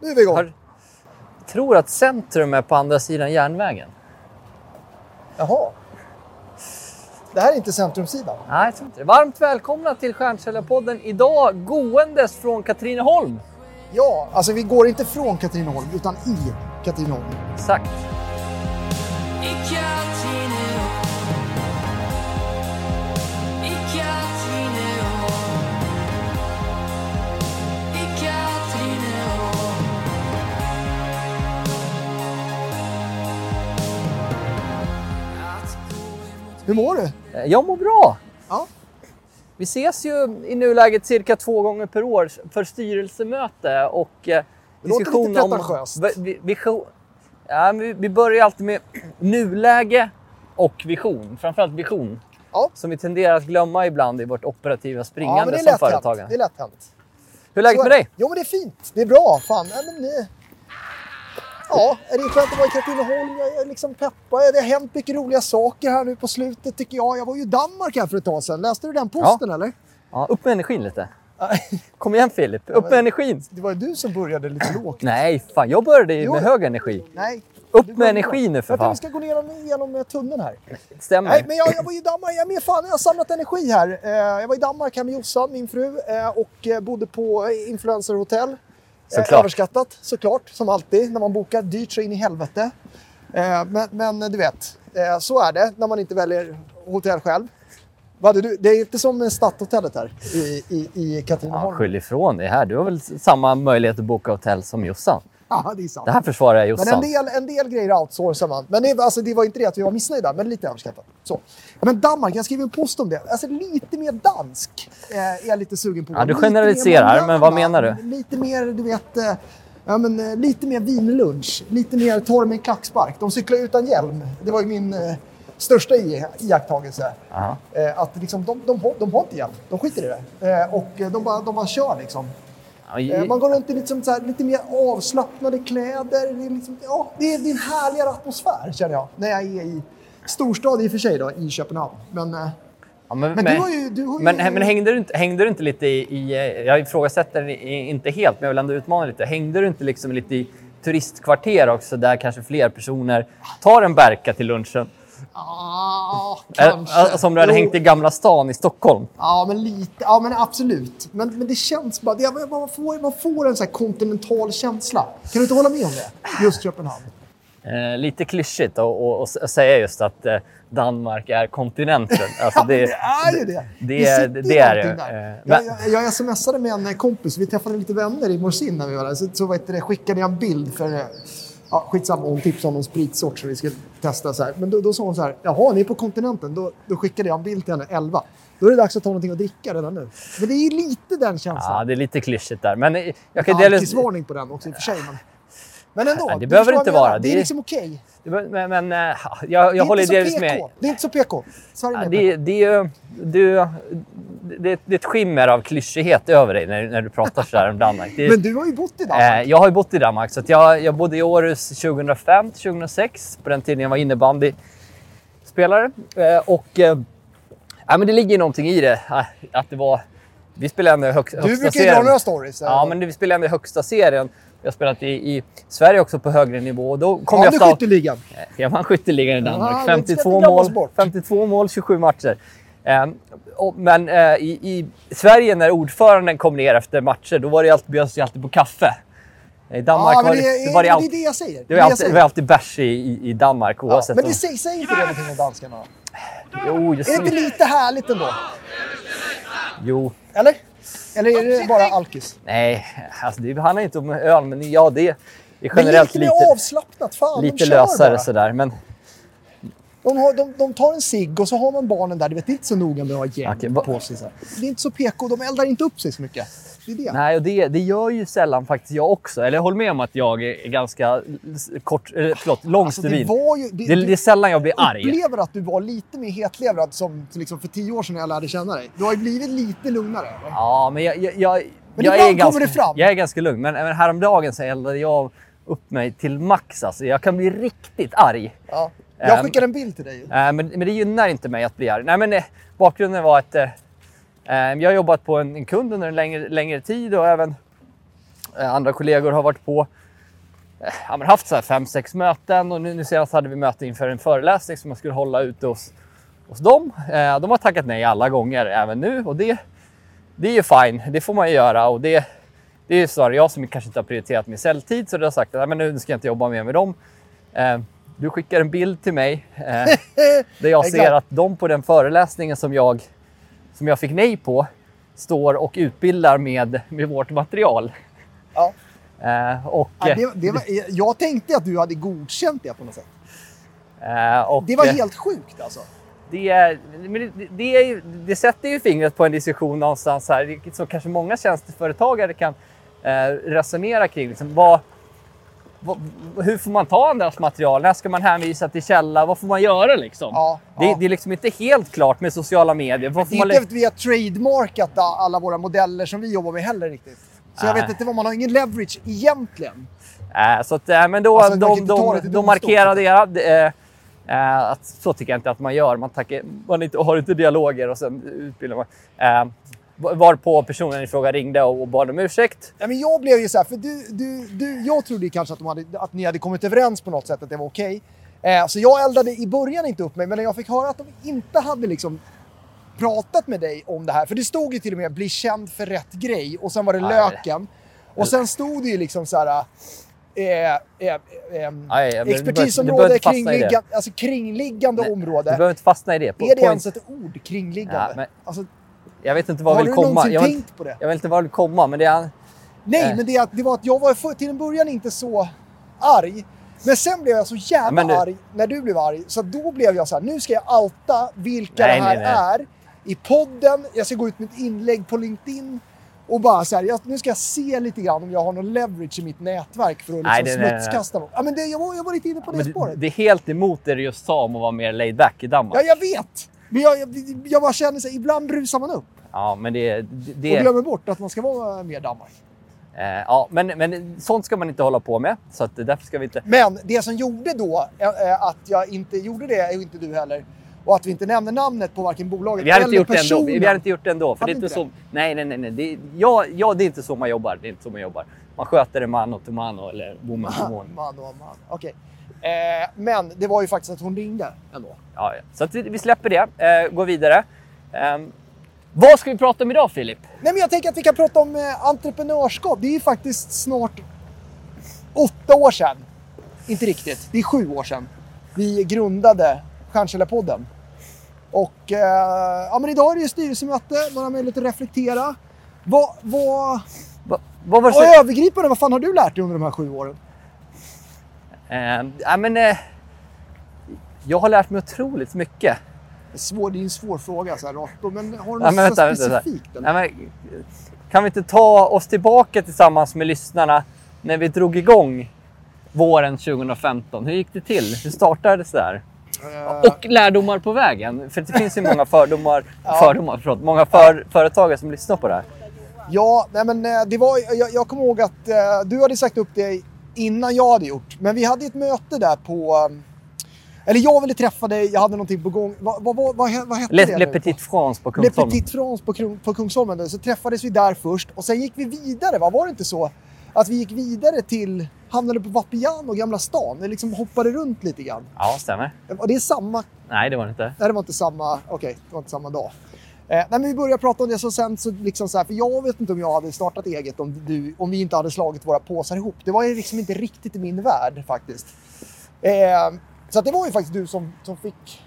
Nu är vi igång. Har, tror att centrum är på andra sidan järnvägen. Jaha. Det här är inte centrumsidan. Nej, jag tror inte det. Varmt välkomna till Stjärnsäljarpodden. Idag gåendes från Katrineholm. Ja, alltså vi går inte från Katrineholm utan i Katrineholm. Exakt. Hur mår du? Eh, Jag mår bra. Ja. Vi ses ju i nuläget cirka två gånger per år för styrelsemöte och eh, Det låter diskussion lite om... pretentiöst. vi- vi- vision. Ja, vi, vi börjar alltid med nuläge och vision. Framförallt vision. Ja. Som vi tenderar att glömma ibland i vårt operativa Ja, springande men det är som företagare. Det är lätt hänt. Hur är läget med dig? Jo, men det är fint. Det är bra. Fan. Ja, men, ja, det är skönt att vara i Katrineholm. Jag är liksom peppad. Det har hänt mycket roliga saker här nu på slutet tycker jag. Jag var ju i Danmark här för ett tag sedan. Läste du den posten eller? Ja, upp med energin lite. Kom igen Filip, upp med energin. Det var ju du som började lite lågt. Nej, fan jag började ju med hög energi. Nej. Upp med energi nu för Jag fan. vi ska gå ner genom eh, tunneln här. Stämmer. Nej, men jag, jag var ju i Danmark. Jag med fan, jag har samlat energi här. Eh, jag var i Danmark här med Jossan, min fru, eh, och bodde på influencerhotell. Eh, Såklart. överskattat, såklart, som alltid när man bokar. Dyrt så in i helvete. Eh, men, men du vet, eh, så är det när man inte väljer hotell själv. Du? Det är inte som Stadhotellet här i, i, i Ja, Katrineholm. skyll ifrån dig här. Du har väl samma möjlighet att boka hotell som Jossan? Ja, det är sant. Det här försvarar jag Men Jossan. en del, en del grejer outsourcar man. Men det, alltså, det var inte det att vi var missnöjda, men lite överskattat. Så. Men Danmark, jag skrev en post om det. Alltså lite mer dansk eh, är jag lite sugen på. Ja, du generaliserar, men vad menar du? Lite mer, du vet, eh, ja, men, eh, lite mer vinlunch. Lite mer torr med en klackspark. De cyklar utan hjälm. Det var ju min eh, största i- iakttagelse. Aha. Eh, att liksom, de, de, har, de har inte hjälm. De skiter i det. Eh, och de bara, de bara kör liksom. Eh, Man går runt i liksom så här, lite mer avslappnade kläder. Det är, liksom, ja, det, är, det är en härligare atmosfär känner jag. När jag är i storstad i och för sig då, i Köpenhamn. Men, eh, Ja, men du har ju... Du har ju Men, men hängde, du inte, hängde du inte lite i, i... eh, Jag ifrågasätter inte helt, men jag vill ändå utmana lite. Hängde du inte liksom lite i turistkvarter också, där kanske fler personer tar en Berka till lunchen? Ah, kanske. Alltså om du hade Jo. hängt i Gamla stan i Stockholm. Ja, men lite. Ja, men absolut. Men, men det känns bara... Det, man, får, man får en så kontinental känsla. Kan du inte hålla med om det? Just Köpenhamn. Eh, lite klyschigt att säga just att eh, Danmark är kontinenten. Alltså Ja, men det, det är ju det. det- sitter det ju är det. där. Eh, Jag, men- jag, jag smsade med en kompis, vi träffade lite vänner i Morsin när vi var där. Så, så vet du, det, skickade jag en bild för... Ja, skitsamma, hon tipsade om någon spritsort som vi skulle testa. Så här. Men då, då sa hon så här, jaha, ni är på kontinenten. Då, då skickade jag en bild till henne, 11. Då är det dags att ta någonting att dricka redan nu. Men det är lite den ja, känslan. det är lite klyschigt där. Men jag Ja, kan delvis... Alkisvarning på den också i och för sig. Men, men ändå. Nej, det behöver inte vara. Det Det är liksom okej. Men, men eh, jag, Det jag håller delvis med. Det är inte så PK. Sverige är Ja, det, det, är du, det, det är ett skimmer av klyschighet över dig när, när du pratar så här om Danmark. Det, Men du har ju bott i eh, Danmark. jag har ju bott i Danmark, så jag, jag bodde i Århus 2005 2006 på den tiden jag var innebandyspelare. Eh, och eh, ja, men det ligger ju någonting i det, eh, att det var... Vi spelade ändå hög, högsta du brukar ju dra serien. några stories. Ja, men vi spelade ändå högsta serien. Jag har spelat i, i Sverige också på högre nivå. och Då kom Ja, jag du ofta- skytteligan. jag vann skytteligan i Ja, Danmark. det ska 52, inte glömmas mål, bort. 52 mål, 27 matcher. Ehm, men eh, i, i Sverige när ordföranden kom ner efter matcher, då var det alltid, bjöds det alltid på kaffe. I Danmark Ja, var det, det, det, var det, det är alltid, det jag säger. det, är var alltid, det var alltid bärs i, i, i Danmark Ja, oavsett. men det säger, säger inte det någonting om danskarna? jo, just, Är det inte lite härligt ändå? jo, Eller? Eller är det bara alkis? nej, alltså det handlar inte om öl, men ja, det, är generellt lite avslappnat. Fan, lite lösare bara. sådär. Men De, har, de, de tar en cigg och så har man barnen där. Du vet, det är inte så noga med att ha Okej, va- på sig. Det är inte så PK. De eldar inte upp sig så mycket. Det är det. Nej, och det, det gör ju sällan faktiskt jag också. Eller jag håller med om att jag är ganska kort, eller, förlåt, lång Alltså, det. Det, Det, är sällan jag blir arg. upplever att du var lite mer hetlevrad som liksom för tio år sedan när jag lärde känna dig. Du har ju blivit lite lugnare. Eller? Ja, men jag, jag, jag, Men jag ibland är ganska, kommer det fram. Jag är ganska lugn. Men, men häromdagen så eldade jag upp mig till max. Alltså. Jag kan bli riktigt arg. Ja. Jag Ehm, skickade en bild till dig. Eh, men, men det gynnar inte mig att bli arg. Nej, men, eh, bakgrunden var att eh, eh, jag har jobbat på en, en kund under en längre, längre tid och även Eh, andra kollegor har varit på. Ja, haft så här fem, sex möten och nu, nu senast hade vi möte inför en föreläsning som jag skulle hålla ute hos, hos dem. Eh, de har tackat nej alla gånger, även nu och det, det är ju fine. Det får man ju göra och det, det är snarare jag som kanske inte har prioriterat min säljtid så det har sagt att men nu ska jag inte jobba mer med dem. Eh, du skickar en bild till mig eh, där jag ser att de på den föreläsningen som jag, som jag fick nej på står och utbildar med, med vårt material. Ja. Eh, och, Ja, det, det var, jag tänkte att du hade godkänt det på något sätt. eh, och, Det var eh, helt sjukt alltså. det, det, det, det sätter ju fingret på en diskussion någonstans här, som kanske många tjänsteföretagare kan eh, resonera kring. Liksom, vad, hur får man ta andras material? När ska man hänvisa till källa? Vad får man göra liksom? Ja, det, ja. det är liksom inte helt klart med sociala medier. Vad Det är inte att vi har trademarkat alla våra modeller som vi jobbar med heller riktigt. Så jag Nej. vet inte vad man har ingen leverage egentligen. Äh, så att, äh, men då, Alltså, de, de, de domstol. markerade jag. Äh, äh, att så tycker jag inte att man gör. Man, tackar, man inte, har inte dialoger och sen utbildar man. Varpå personen i fråga ringde och, bad om ursäkt. Ja, men jag blev ju så här, för du, du, du, jag trodde kanske att, de hade, att ni hade kommit överens på något sätt att det var okej. Eh, så jag eldade i början inte upp mig, men när jag fick höra att de inte hade liksom pratat med dig om det här, för det stod ju till och med bli känd för rätt grej och sen var det Nej. löken. Och sen stod det ju liksom så här... Eh, eh, eh, Nej, men du expertisområde, kringliggande, alltså kringliggande Nej, område. Du behöver inte fastna i det. På, är det ens ett ord, kringliggande? Ja, men- alltså, Jag vet inte vad har jag vill du komma. någonsin Jag vill, tänkt på det? jag vet inte vad jag vill komma, men det är... Nej, Eh. men det, är att- det var att jag var för, till en början inte så arg. Men sen blev jag så jävla du- arg när du blev arg. Så då blev jag så här, nu ska jag outa vilka Nej, det här nej, nej. är i podden. Jag ska gå ut med ett inlägg på LinkedIn. Och bara så här, jag, nu ska jag se lite grann om jag har någon leverage i mitt nätverk för att Nej, liksom nej, smutskasta någon. Ja, men det, jag, var, jag var lite inne på det det, spåret. det är helt emot det du just sa om att vara mer laid back i Danmark. Ja, jag vet! Men jag, jag, jag bara känner så här, ibland rusar man upp Ja, men det... det, och det glömmer bort att man ska vara mer Danmark. eh, ja, men, men sånt ska man inte hålla på med. Så att därför ska vi inte... Men det som gjorde då eh, eh, att jag inte gjorde det, och inte du heller, och att vi inte nämnde namnet på varken bolaget Vi eller det personen. Vi hade inte gjort det ändå. För det är inte inte så... Nej, nej, nej. nej. Det, är, ja, ja, det är inte så man jobbar. Det är inte så man jobbar. Man sköter det mano to mano eller woman to woman. Man och man. Okej. Eh, men det var ju faktiskt att hon ringde ändå. Ja, ja. Så vi, vi släpper det. Eh, går vidare. Ehm, vad ska vi prata om idag, Filip? Nej, men jag tänker att vi kan prata om eh, entreprenörskap. Det är ju faktiskt snart åtta år sedan. Inte riktigt, det är sju år sedan. Vi grundade Stjärnkällarpodden. Och eh, ja, men idag är det ju styrelsemöte, man har möjlighet att reflektera. Vad, vad, Va, vad var det och så... övergripande, vad fan har du lärt dig under de här sju åren? Ja, men, eh, jag har lärt mig otroligt mycket. Svår, det är en svår fråga så här rakt på, men har du Ja, något vänta, vänta, vänta. specifikt? eller? Ja, men, kan vi inte ta oss tillbaka tillsammans med lyssnarna när vi drog igång våren 2015? Hur gick det till? Hur startades det här? Eh, Och lärdomar på vägen. För det finns ju många fördomar, Ja. fördomar förlåt, många för, företagare som lyssnar på det här. Ja, nej men eh, det var, jag, jag kommer ihåg att eh, du hade sagt upp det innan jag hade gjort. Men vi hade ett möte där på... eh, Eller jag ville träffa dig, jag hade någonting på gång. Vad, vad, vad, vad, he- vad hette Le, det? Le? Petit France på Le Kungsholmen. Petit France på, på Kungsholmen. Så träffades vi där först och sen gick vi vidare. Va? Var det inte så att vi gick vidare till, hamnade på Vapiano, Gamla stan? Vi liksom hoppade runt lite grann. Ja, stämmer. Och det är samma Nej, det var det inte. Nej, det var inte samma, okej, det var inte samma dag. Eh, nej, vi började prata om det, så sen så liksom så här, för jag vet inte om jag hade startat eget om, du, om vi inte hade slagit våra påsar ihop. Det var ju liksom inte riktigt i min värld faktiskt. Eh, så det var ju faktiskt du som, som fick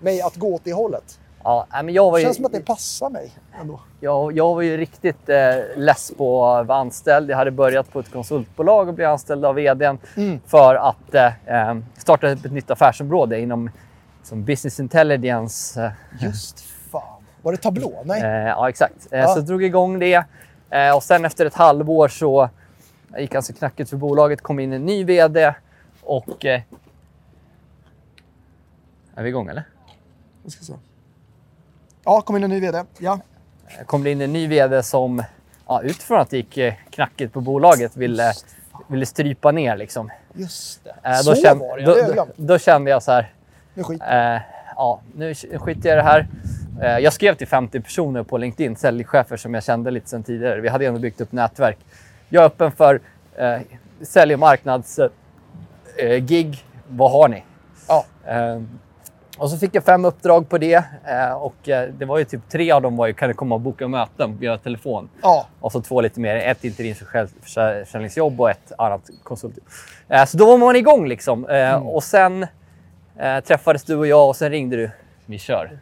mig att gå åt det hållet. Ja, men jag var Det ju, känns som att det passar mig ändå. jag, jag var ju riktigt eh, less på att vara anställd. Jag hade börjat på ett konsultbolag och blev anställd av vdn Mm. för att eh, eh, starta ett nytt affärsområde inom som business intelligence. Eh, Just fan. Var det tablå? Nej. Eh, ja, exakt. Eh, Ja. Så jag drog igång det. Eh, och sen efter ett halvår så gick ganska knackigt för bolaget. kom in en ny vd och... Eh, är vi igång eller? Jag ska se. Ja, kom in en ny VD. Ja. Kom det in en ny vd som ja, utifrån att det gick knackigt på bolaget ville, ville strypa ner. Liksom. Just det. Eh, så då, kände, var det, då, då, då kände jag så här. Nu skit. Eh, ja, nu sk- skiter jag i det här. Eh, jag skrev till 50 personer på LinkedIn, säljchefer som jag kände lite sedan tidigare. Vi hade ändå byggt upp nätverk. jag är öppen för eh, sälj och marknads eh. Vad har ni? Ja. Eh, och så fick jag fem uppdrag på det eh, och eh, det var ju typ tre av dem var ju kan du komma och boka möten via telefon. Ja. Och så två lite mer, ett interimsförsäljningsjobb och ett annat konsult. Så då var man igång liksom. Mm. Och sen träffades du och jag och sen ringde du. Vi kör.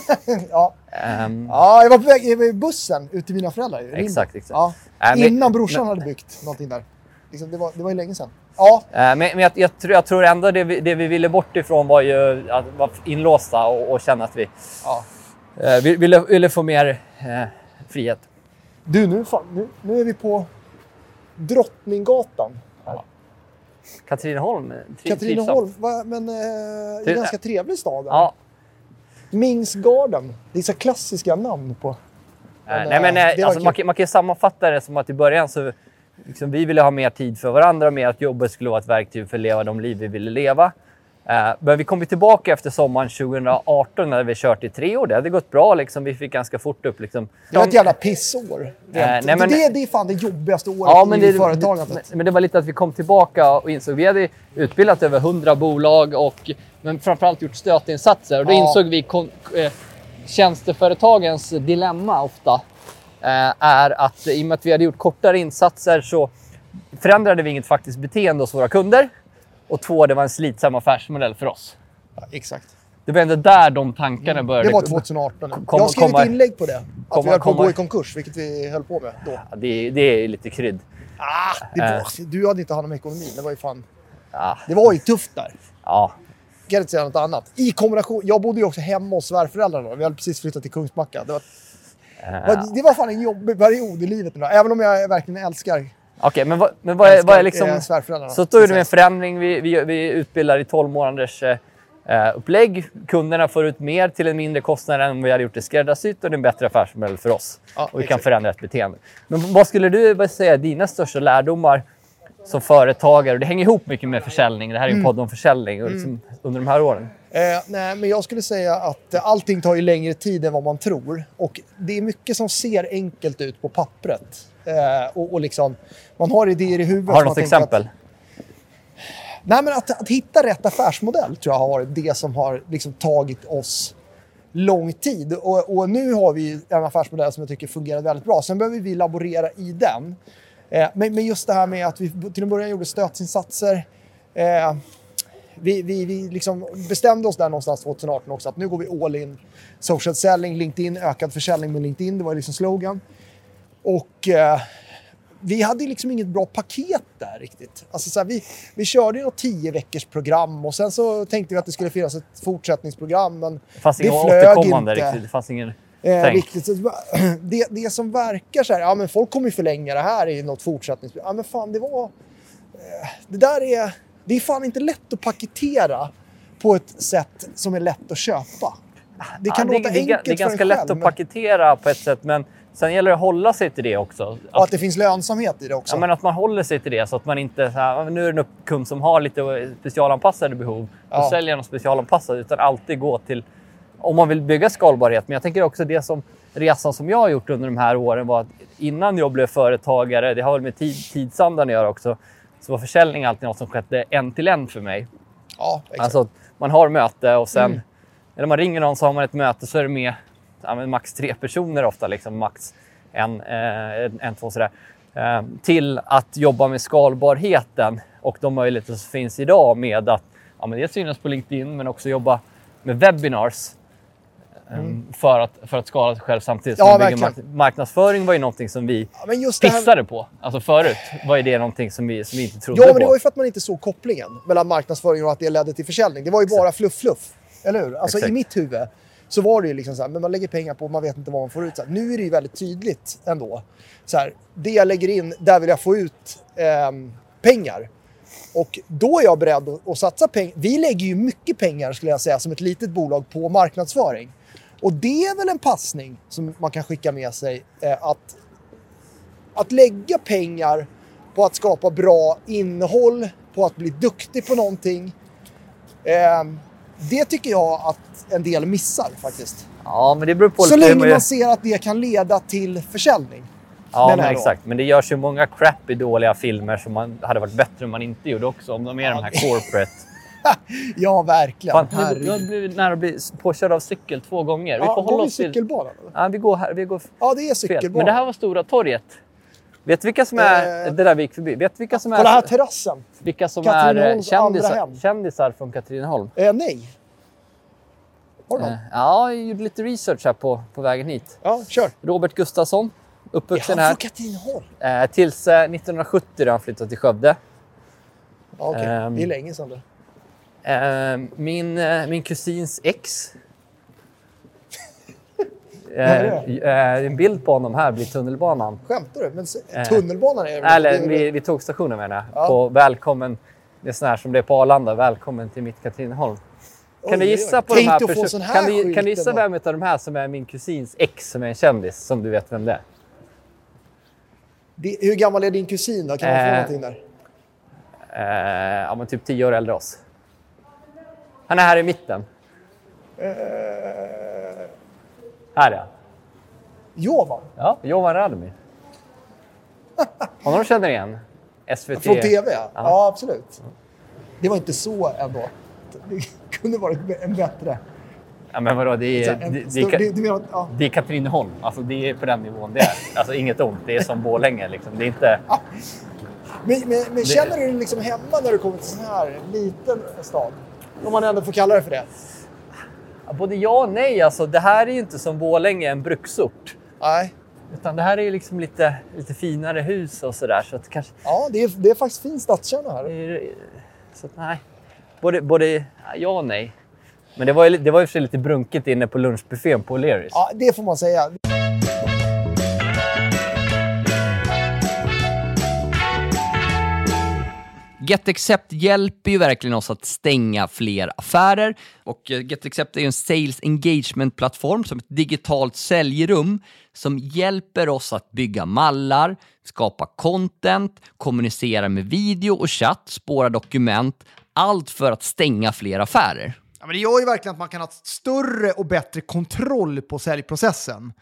ja. Ehm, ja, jag var på väg i bussen ut till mina föräldrar. Exakt, exakt. Ja. Men- Innan brorsan hade byggt någonting där. Liksom, det, var, det var ju länge sedan. Ja, Eh, Men, men jag, jag, tror, jag tror ändå det vi, det vi ville bort ifrån var ju att vara inlåsta och, och känna att vi ja. eh, vi- ville, ville få mer eh, frihet. Du, nu, fan, nu, nu är vi på Drottninggatan. Katrineholm. tri- Katrineholm. Va, men eh, det är en ganska trevlig stad. eller? Ja. Mingsgarden. Det är så klassiska namn på... Eh, Men, nej, men, eh, eh, var alltså, man, kan, man kan sammanfatta det som att i början så liksom, vi ville ha mer tid för varandra, mer att jobbet skulle vara ett verktyg för att leva de liv vi ville leva. Eh, men vi kom tillbaka efter sommaren 2018 när vi kört i tre år. Det hade gått bra. Liksom. Vi fick ganska fort upp liksom, Det var ett jävla pissår. Eh, nej, men- det, det är fan det jobbigaste året Ja, men i det, företagandet. det, men det var lite att vi kom tillbaka och insåg vi hade utbildat över 100 bolag och men framförallt gjort stötinsatser. Och då Ja. insåg vi kon, eh, tjänsteföretagens dilemma ofta eh, är att i och med att vi hade gjort kortare insatser så förändrade vi inget faktiskt beteende hos våra kunder. Och två, det var en slitsam affärsmodell för oss. Ja, exakt. Det var ändå där de tankarna började. Det var 2018. Kom- jag skrev komma- ett inlägg på det. Att komma- vi höll på att gå i konkurs, vilket vi höll på med då. Ja, det, det är lite krydd. Ah, det var, du hade inte hand om ekonomin. Det var ju fan... Ja, Det var ju tufft där. ja. Jag kan inte säga något annat. I kombination... Jag bodde ju också hemma hos svärföräldrarna. Vi hade precis flyttat till Kungsbacka. Det var, Eh, det var fan en jobbig period i livet. Även om jag verkligen älskar, Okej, men vad, men vad, är, vad är liksom... Så då gjorde vi en förändring. Vi, vi, vi utbildar i 12 månaders eh, upplägg. Kunderna får ut mer till en mindre kostnad än vi hade gjort i skräddarsytt och det är en bättre affärsmodell för oss. Ja, och vi kan exakt. förändra ett beteende. Men vad skulle du vad säga är dina största lärdomar som företagare? Och Det hänger ihop mycket med försäljning. Det här är Mm. en podd om försäljning och liksom, under de här åren. Eh, nej, men jag skulle säga att eh, allting tar ju längre tid än vad man tror. Och det är mycket som ser enkelt ut på pappret. Eh, och, och liksom, man har idéer i huvudet. Har du något exempel? Att, nej, men att, att hitta rätt affärsmodell tror jag har varit det som har liksom tagit oss lång tid. Och, och nu har vi en affärsmodell som jag tycker fungerar väldigt bra. Sen behöver vi laborera i den. Eh, men, men just det här med att vi till en början gjorde stötsinsatser. Eh, vi, vi, vi liksom bestämde oss där någonstans 2018 också att nu går vi all in. Social selling, LinkedIn, ökad försäljning med LinkedIn. Det var liksom slogan. Och eh, vi hade liksom inget bra paket där riktigt. Alltså så här, vi, vi körde något tio veckors program och sen så tänkte vi att det skulle finnas ett fortsättningsprogram. Men Det det flög återkommande inte. riktigt. Det fanns ingen Eh, riktigt. Det, det som verkar så här, ja men folk kommer ju förlänga det här i något fortsättningsprogram. Ja men fan det var... Eh, det där är... Det är fan inte lätt att paketera på ett sätt som är lätt att köpa. Det kan Ja, låta det, enkelt Det är ganska lätt själv, att men- paketera på ett sätt, men sen gäller det att hålla sig till det också. Och att det finns lönsamhet i det också. Ja, men att man håller sig till det så att man inte så här, "Ja, men nu är det en kund som har lite specialanpassade behov. Då Ja. säljer något specialanpassat utan alltid gå till om man vill bygga skalbarhet. Men jag tänker också det som resan som jag har gjort under de här åren var att innan jag blev företagare, det har väl med tid, tidsandan att göra också, så var försäljning alltid något som skedde en till en för mig. ja, exakt. Alltså man har möte och sen, Mm. eller man ringer någon så har man ett möte så är det med ja, max tre personer ofta, liksom max en, eh, en, en två sådär. Eh, till att jobba med skalbarheten och de möjligheter som finns idag med att ja, men dels synas på LinkedIn men också jobba med webinars. Eh, För, att, för att skala sig själv samtidigt. Mm. Ja, mark- marknadsföring var ju någonting som vi Ja, här- pissade på. Alltså förut var det någonting som vi, som vi inte trodde Ja, på. men det var ju för att man inte såg kopplingen mellan marknadsföring och att det ledde till försäljning. Det var ju bara fluff-fluff. Eller hur? Alltså Exakt. i mitt huvud så var det ju liksom så här, men man lägger pengar på man vet inte vad man får ut. Så här, nu är det ju väldigt tydligt ändå. Så här, det jag lägger in, där vill jag få ut ehm, pengar. Och då är jag beredd att, att satsa pengar. Vi lägger ju mycket pengar skulle jag säga som ett litet bolag på marknadsföring. Och det är väl en passning som man kan skicka med sig. Eh, att att lägga pengar på att skapa bra innehåll, på att bli duktig på någonting. Eh, det tycker jag att en del missar faktiskt. Ja, men det beror på Så länge man- ser att det kan leda till försäljning. Ja, men exakt. Men det görs ju många crappy, dåliga filmer som man hade varit bättre om man inte gjorde också. Om de är de här corporate. Ja, verkligen. Fan, jag blivit nära att bli påkörd av cykel två gånger. Vi Ja, får går hålla vi oss till... cykelbanan? eller? Ja, vi går här. Vi går Ja, det är cykelbanan. Men det här var Stora torget. Vet du vilka som är... Eh, Det där vi gick förbi. Vet vilka som På den här är, terrassen? vilka som är eh, kändisar, kändisar från Katrineholm? Eh, nej. Har du Eh? Ja, jag gjorde lite research här på, på vägen hit. Ja, kör. Robert Gustafsson, Är uppvuxen han här. från Katrineholm? Eh, tills eh, 1970 då han flyttade till Skövde. Okej. Ehm. Det är länge sedan det. Eh, min, eh, min kusins ex. Eh, eh, en bild på honom här blir tunnelbanan. Skämtar du? Men tunnelbanan är det Eller vid, vid tågstationen menar jag. Ja. På välkommen. Det är sån här som det är på Arlanda. Välkommen till mitt Katrineholm. Kan du gissa på de här dig att få perso- sån här kan du, kan du gissa vem av de här som är min kusins ex som är en kändis? Som du vet vem det är? Det, hur gammal är din kusin då? Kan man få Eh. någonting där? Eh, ja, men typ tio år äldre oss. Han är här i mitten. Eh, Här är han. Jovan? Ja, Jovan Radmi. Honom känner igen? SVT. Från TV, ja. Ja. ja. absolut. Det var inte så ändå. Det kunde varit en bättre. Ja, men vadå, det är, en det, ja. det är Katrineholm. Alltså, det är på den nivån det är. Alltså, inget ont. Det är som Borlänge. Liksom. Det är inte... men, men, men känner du dig liksom hemma när du kommer till en sån här liten stad? Om man ändå får kalla det för det. Både ja och nej. Alltså, det här är ju inte som Borlänge, en bruksort. Nej. Utan det här är ju liksom lite, lite finare hus och sådär. Så att kanske... Ja, det är, det är faktiskt fin stadskärna här. Så att, nej. Både, både ja och nej. Men det var ju, det var ju för sig lite brunket inne på lunchbuffén på O'Learys. Ja, det får man säga. GetAccept hjälper ju verkligen oss att stänga fler affärer och eh, GetAccept är ju en sales engagement-plattform som ett digitalt säljrum som hjälper oss att bygga mallar, skapa content, kommunicera med video och chatt, spåra dokument, allt för att stänga fler affärer. Ja, men det gör ju verkligen att man kan ha större och bättre kontroll på säljprocessen.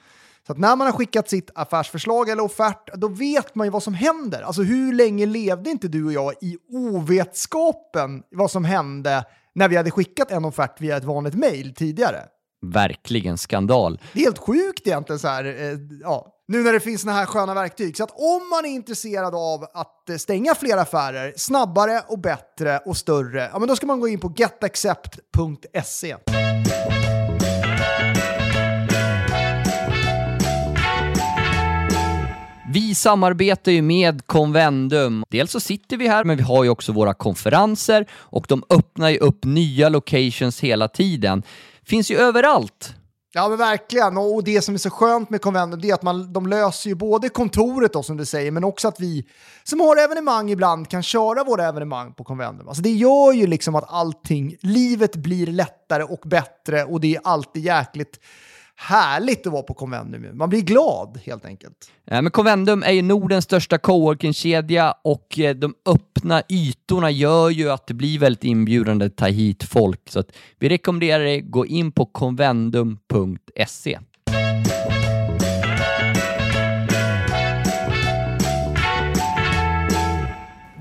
Så att när man har skickat sitt affärsförslag eller offert, då vet man ju vad som händer. Alltså hur länge levde inte du och jag i ovetskapen vad som hände när vi hade skickat en offert via ett vanligt mejl tidigare? Verkligen skandal. Det är helt sjukt egentligen så här, eh, ja, nu när det finns såna här sköna verktyg. Så att om man är intresserad av att eh, stänga fler affärer snabbare och bättre och större, ja men då ska man gå in på getaccept.se. Vi samarbetar ju med Convendum. Dels så sitter vi här, men vi har ju också våra konferenser och de öppnar ju upp nya locations hela tiden. Finns ju överallt. Ja men verkligen, och det som är så skönt med Convendum det är att man, de löser ju både kontoret då som du säger, men också att vi som har evenemang ibland kan köra våra evenemang på Convendum. Alltså det gör ju liksom att allting, livet blir lättare och bättre och det är alltid jäkligt härligt att vara på Convendum. Man blir glad helt enkelt. Eh, Men Convendum är ju Nordens största coworking-kedja och eh, de öppna ytorna gör ju att det blir väldigt inbjudande att ta hit folk. Så att vi rekommenderar dig, gå in på convendum.se.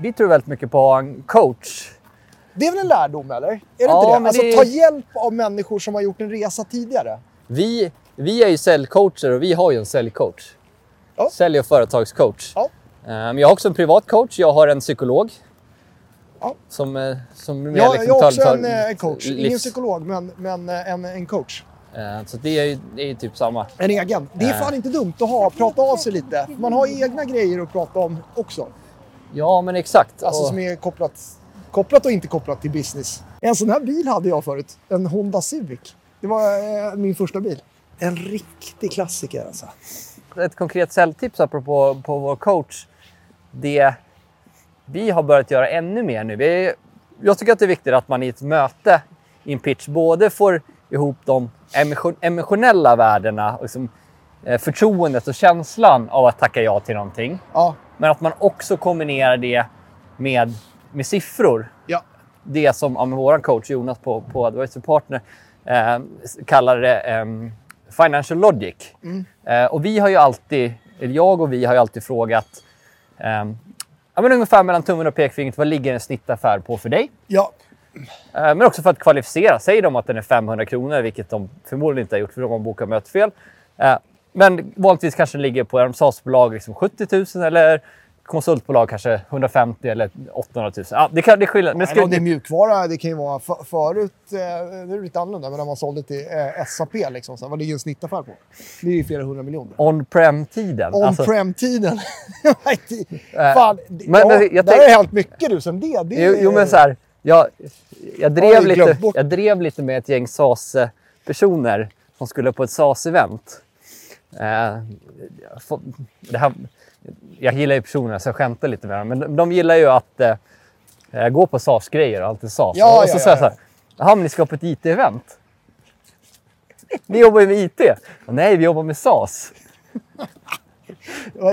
Vi tror väldigt mycket på att en coach. Det är väl en lärdom eller? Är det Ja, inte det? men Alltså det- ta hjälp av människor som har gjort en resa tidigare. Vi, vi är ju säljcoacher och vi har ju en säljcoach. Ja. Sälj och företagscoach. Ja. Eh, jag har också en privat coach. Jag har en psykolog. Ja. Som, eh, som Jag, liksom jag har också en eh, coach, ingen livs- psykolog men, men en, en coach. Så det är ju det är ju typ samma. En egen. Det är fan inte dumt att ha, prata av sig lite. Man har egna grejer att prata om också. Ja, men exakt. Alltså Och- som är kopplat, kopplat och inte kopplat till business. En sån här bil hade jag förut. En Honda Civic. Det var eh, min första bil. En riktig klassiker alltså. ett konkret säljtips apropå på vår coach. Det vi har börjat göra ännu mer nu. Vi, jag tycker att det är viktigt att man i ett möte, i en pitch, både får ihop de emotion, emotionella värdena, och liksom, eh, förtroendet och känslan av att tacka ja till någonting. Ja, Men att man också kombinerar det med, med siffror. ja. Det som ja, vår coach Jonas på, på Advisory Partner eh, kallar det ehm, financial logic. Eh, och vi har ju alltid jag och vi har ju alltid frågat ehm, ja, men ungefär mellan tummen och pekfingret, vad ligger en snittaffär på för dig? Ja, Eh, Men också för att kvalificera. Säger de att den är 500 kronor, vilket de förmodligen inte har gjort för de har bokat mötesfel. Eh, Men vanligtvis kanske den ligger på en SaaS-bolag liksom 70 000 eller konsultbolag kanske 150 eller 800 000. Ja, det, kan, det är skillnad. Men ska, om det är mjukvara, det kan ju vara för, förut, eh, det är lite annorlunda, men när man sålde till eh, SAP, liksom, så vad ligger en snittaffär på? Det är ju flera hundra miljoner. on-prem-tiden. Alltså, On-prem-tiden. Fan, det- men- ja, men jag där har det hänt mycket du sen det. det Jo, jo men så här, jag, jag, drev lite, jag drev lite med ett gäng SAS-personer som skulle på ett SAS-event. Eh, det här, jag gillar ju personerna så jag skämtar lite med dem, men de, de gillar ju att eh, gå på SAS-grejer och alltid SAS. Ja, och så ja, säger jag ja, så här, jaha men ni ska på ett IT-event? Ni jobbar ju med IT. Nej, vi jobbar med SAS.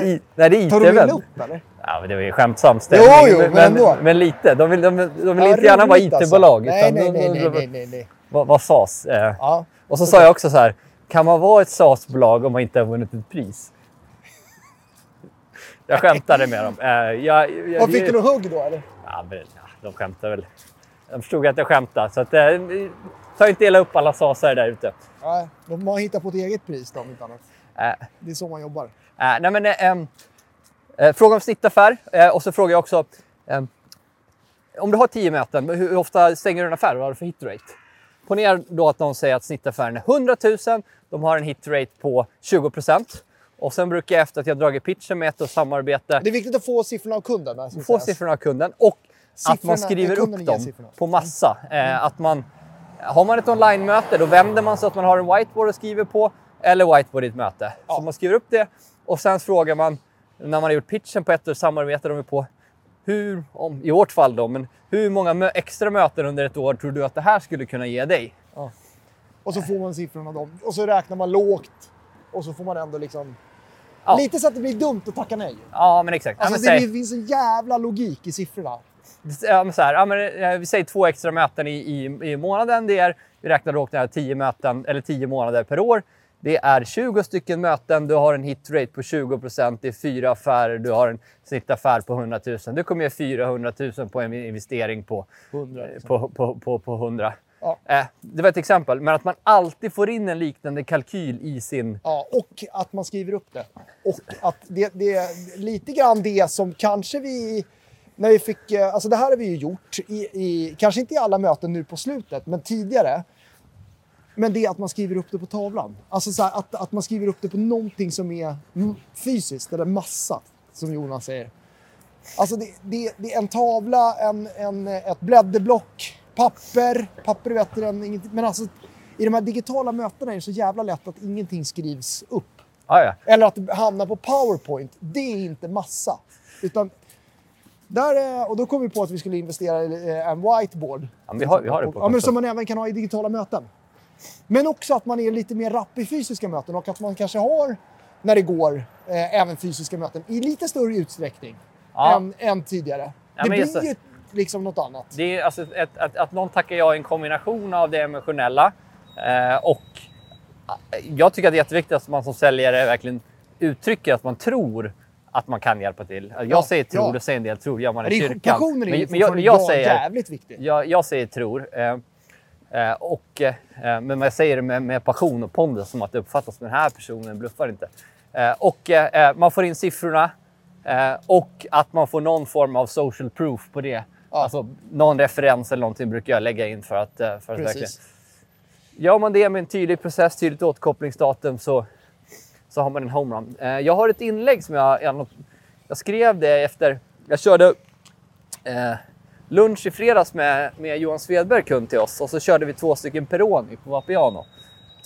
I, nej, det är Tar de illa IT-event. upp eller? Ja, men det var ju skämtsamt Jo, stämning. jo, men ändå. men lite. De vill, de, de vill Ja, inte gärna vara alltså. IT-bolag. Nej, utan nej, nej, nej, nej, nej, nej. Vad, vad SAS? Eh, Ja. och så sa jag också så här, kan man vara ett SAS-bolag om man inte har vunnit ett pris? Jag skämtade med dem. Eh, jag, jag, fick du något hugg då eller? Ja, men, ja, de skämtar väl. De förstod att jag skämtade. Så att, eh, ta inte illa upp alla SASare där ute. Nej, de har hittat på ett eget pris då, om inte annat. Eh, Det är så man jobbar. Eh, nej, men, eh, fråga om snittaffär och så frågar jag också om du har tio möten, hur, ofta stänger du en affär och vad har du för hitrate? Ponera då att de säger att snittaffären är 100 000, de har en hitrate på 20% och sen brukar jag efter att jag dragit pitchen med ett och samarbete Det är viktigt att få siffrorna av kunden. få sägas. siffrorna av kunden och att man Siffrorna- skriver upp dem siffrorna. på massa. Eh, att man, har man ett online-möte då vänder man så att man har en whiteboard och skriver på eller whiteboard i ett möte. Ja. Så man skriver upp det och sen frågar man när man har gjort pitchen på ett och samarbetar de på hur, om, i vårt fall då, men hur många extra möten under ett år tror du att det här skulle kunna ge dig? Och så får man siffrorna dem. Och så räknar man lågt. Och så får man ändå liksom... Ja. Lite så att det blir dumt att tacka nej. Ja, men exakt. Ja, Alltså, men det säg- finns en jävla logik i siffrorna. Ja, men så här, ja, men, eh, vi säger två extra möten i, i, i månaden. Det är, vi räknar då här 10 möten, eller 10 månader per år. Det är 20 stycken möten, du har en hitrate på 20 det är fyra affärer, du har en snittaffär på 100 000. Du kommer ge 400 000 på en investering på 100 på, på, på, på 100. Ja. Eh, det var ett exempel, men att man alltid får in en liknande kalkyl i sin... Ja, och att man skriver upp det. Och att det, det är lite grann det som kanske vi... När vi fick, eh, alltså det här har vi ju gjort, i, i, kanske inte i alla möten nu på slutet, men tidigare. Men det är att man skriver upp det på tavlan. Alltså så här, att, att man skriver upp det på någonting som är fysiskt, eller massa, som Jonas säger. Alltså det, det, det är en tavla, en, en, ett blädderblock, papper. Papper är bättre än ingenting. Men alltså i de här digitala mötena är det så jävla lätt att ingenting skrivs upp. Ja, ja. Eller att det hamnar på PowerPoint. Det är inte massa. Utan där, är- och då kom vi på att vi skulle investera i eh, en whiteboard. Ja, men vi har- vi har det på Ja, men som man även kan ha i digitala möten. Men också att man är lite mer rapp i fysiska möten och att man kanske har, när det går, eh, även fysiska möten i lite större utsträckning Ja. än, än tidigare. Ja, det blir just ju liksom något annat. Det är alltså ett, att, att någon tackar ja är en kombination av det emotionella eh, och eh, jag tycker att det är jätteviktigt att man som säljare verkligen uttrycker att man tror att man kan hjälpa till. Jag Ja, säger tror, ja. det säger en del tror, gör man i kyrkan. passionen är Men, jag, jag, ja, säger, jävligt viktig. jag, jag säger tror. Eh, eh, och, eh, men jag säger det med, med passion och pondus som att det uppfattas som den här personen bluffar inte. Eh, och eh, man får in siffrorna eh, och att man får någon form av social proof på det. Alltså någon referens eller någonting brukar jag lägga in för att, eh, för att verkligen... Gör man det med en tydlig process, tydligt återkopplingsdatum så, så har man en homerun. Eh, jag har ett inlägg som jag, jag, jag skrev det efter... Jag körde eh, lunch i fredags med, med Johan Svedberg, kund till oss. Och så körde vi två stycken Peroni på Vapiano.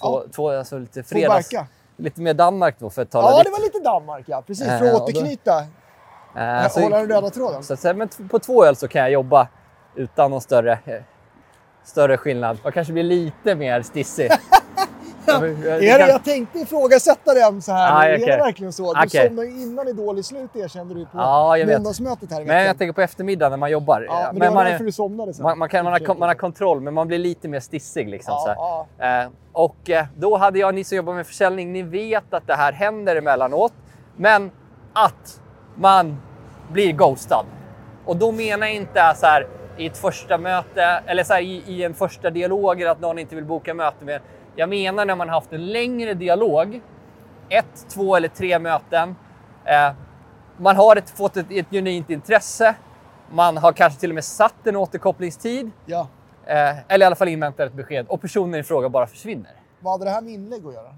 Två, Ja. två, alltså lite fredags... Lite mer Danmark då för att tala Ja, lite. det var lite Danmark ja. Precis, för att då- återknyta. Eh, så- hålla den röda tråden. Så, säga, men på två öl så kan jag jobba utan någon större, eh, större skillnad. Jag kanske blir lite mer stissig. Men, Är det jag tänkte ifrågasätta den så här. Ah, är okej. det verkligen så? Du Okej. somnade innan Idol i slut erkände du på vet. måndagsmötet här i Men jag tänker på eftermiddagen när man jobbar. ja, Eh, men, det var man, därför är, du somnade sen. man, man, kan, man, har, man har kontroll, men man blir lite mer stissig. Liksom, så här. ja. Eh, och eh, då hade jag, ni som jobbar med försäljning, ni vet att det här händer emellanåt. Men att man blir ghostad. Och då menar jag inte så här i ett första möte eller så här, i, i en första dialog eller att någon inte vill boka möte med. Jag menar när man haft en längre dialog, ett, två eller tre möten. Eh, man har ett, fått ett, ett genuint intresse. Man har kanske till och med satt en återkopplingstid. Ja. Eh, eller i alla fall inväntar ett besked och personen i fråga bara försvinner. Vad hade det här med inlägg att göra?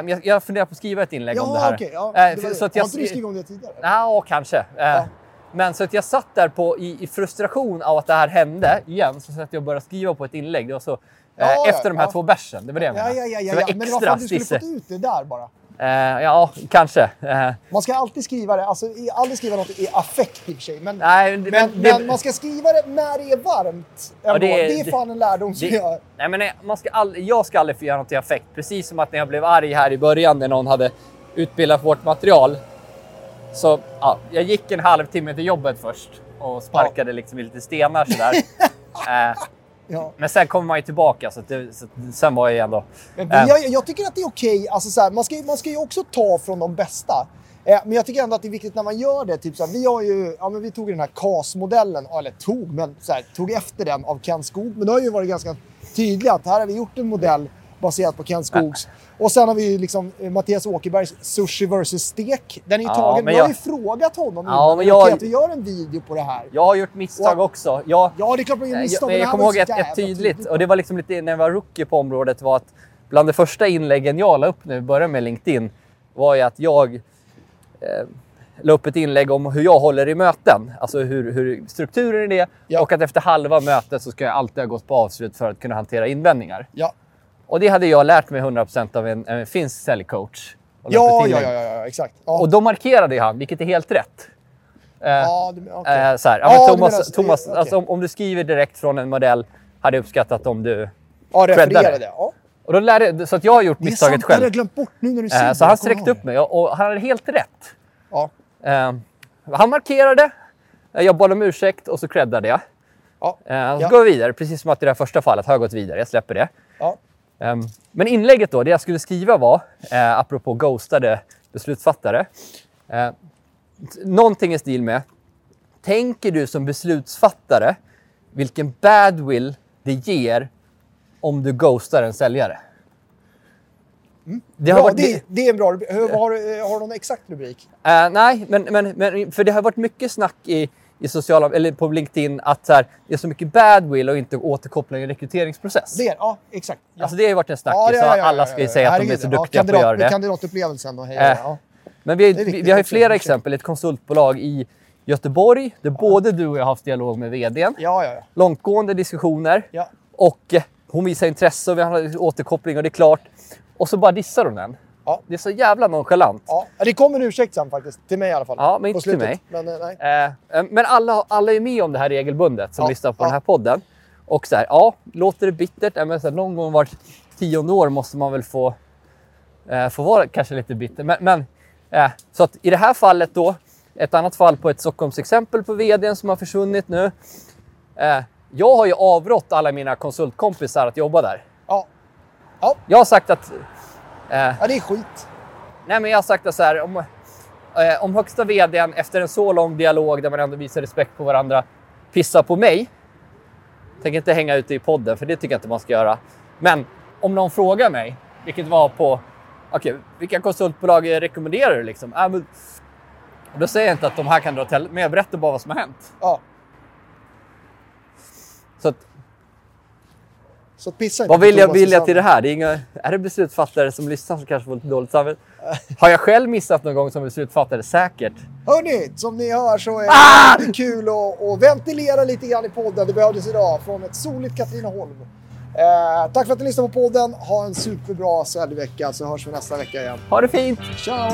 Eh, jag, jag funderar på att skriva ett inlägg om det Ja, här. okej. ja, Eh, det var det. så att Har inte du skrivit om det tidigare? Ja, kanske. Eh, Ja. Men så att jag satt där på, i, i frustration av att det här hände igen, så att jag började skriva på ett inlägg. Det var så, Ja, ja, efter de här ja. två bärsen. Det var det jag Ja, menade. ja, ja, ja, det ja. var Men det var för att du skulle stisse. fått ut det där bara. Eh, ja, kanske. Eh, Man ska alltid skriva det, alltså aldrig skriva något i affekt i och för sig. Men, nej, men, men det- men man ska skriva det när det är varmt. Ja, det det, är- fan en lärdom som det- jag... Nej, men nej, man ska all, jag ska aldrig få göra något i affekt. Precis som att när jag blev arg här i början när någon hade utbildat vårt material. Så ja, jag gick en halvtimme till jobbet först och sparkade liksom i lite stenar sådär. eh, Ja. men sen kommer man ju tillbaka så, det, så sen var jag ändå... Men jag, jag tycker att det är okej. Alltså, så här, man, ska, man ska ju också ta från de bästa. Eh, men jag tycker ändå att det är viktigt när man gör det. Typ så här, vi, har ju, ja, men vi tog den här CAS-modellen, eller tog, men så här, tog efter den av Ken Skog. Men det har ju varit ganska tydligt att här har vi gjort en modell baserat på Ken Skogs. Och sen har vi ju liksom eh, Mattias Åkerbergs Sushi vs Stek. Den är ju Ja, tagen. men Vi har jag- ju frågat honom Ja, innan. men jag- att vi gör en video på det här. Jag har gjort misstag Och- också. Jag, Ja, det är klart man gör jag, misstag. jag, men här kommer ihåg ett, ett tydligt, och det var liksom lite när jag var rookie på området, var att bland de första inläggen jag la upp när vi började med LinkedIn var ju att jag eh, la upp ett inlägg om hur jag håller i möten. Alltså hur, hur strukturen är det. Ja. Och att efter halva mötet så ska jag alltid ha gått på avslut för att kunna hantera invändningar. Ja, Och det hade jag lärt mig 100% av en, en finsk säljcoach. Ja, ja, ja, ja, exakt. Ja. Och då markerade han, vilket är helt rätt. Eh, ja, det. Eh, så här, ja, Thomas, menar- Thomas okej. alltså, om, om du skriver direkt från en modell hade jag uppskattat om du... Ja, refererade. Ja. Och då lärde, så att jag har gjort Det är misstaget sant, det hade själv. jag glömt bort nu när du säger Eh, det. så han sträckte upp mig och, och han hade helt rätt. Ja. Eh, han markerade, eh, jag bad om ursäkt och så creddade jag. Ja. Eh, så Ja. går vi vidare, precis som att i det här första fallet har jag gått vidare. Jag släpper det. Ja. Ehm, men inlägget då, det jag skulle skriva var, eh, apropå ghostade beslutsfattare. Eh, någonting i stil med, tänker du som beslutsfattare vilken badwill det ger om du ghostar en säljare? Det har Bra, varit, det, det är en bra rubrik. Har, har du någon exakt rubrik? Eh, nej, men, men, men för det har varit mycket snack i, i sociala, eller på LinkedIn att så här, det är så mycket badwill och inte återkoppling i rekryteringsprocess. Det är, ja, exakt. Ja. Alltså det har ju varit en snackis ja, ja, ja, alla ska ju säga att de är så duktiga på att kandidat- göra det. Kandidatupplevelsen och hej. Eh. Men vi, är vi, har ju flera exempel. Ett konsultbolag i Göteborg där både du och jag har haft dialog med vdn. Ja, ja. Långtgående diskussioner. ja. Och eh, hon visar intresse och vi har återkoppling och det är klart. Och så bara dissar hon den. Ja. Det är så jävla nonchalant. ja. Det kommer en ursäkt sen faktiskt. Till mig i alla fall. Ja, men inte till mig. Men, eh, nej. Eh, men alla, alla är med om det här regelbundet som Ja, lyssnar på ja. den här podden. Och så här, ja, låter det bittert? Ja, men så här, någon gång vart tionde år måste man väl få, eh, få vara kanske lite bitter. Men, men eh, så att i det här fallet då, ett annat fall på ett Stockholmsexempel på vdn som har försvunnit nu. Eh, jag har ju avrått alla mina konsultkompisar att jobba där. Ja. Ja. Jag har sagt att eh, ja, det är skit. Nej, men jag har sagt så här. Om, eh, om högsta vdn efter en så lång dialog där man ändå visar respekt på varandra pissar på mig. Tänker inte hänga ute i podden, för det tycker jag inte man ska göra. Men om någon frågar mig, vilket var på... Okej, vilka konsultbolag rekommenderar du? Liksom? Äh, men, då säger jag inte att de här kan dra till, men jag berättar bara vad som har hänt. Ja. Så att, Så pissa inte vad vill jag, Susanne. till det här? Det är, inga, är det beslutsfattare som lyssnar som kanske får lite dåligt samvete? Har jag själv missat någon gång som beslutsfattare? Säkert. Hörni, som ni hör så är det Ah! kul att, att ventilera lite grann i podden. Det behövdes idag från ett soligt Katrineholm. Eh, tack för att ni lyssnade på podden. Ha en superbra säljvecka så hörs vi nästa vecka igen. Ha det fint! Ciao!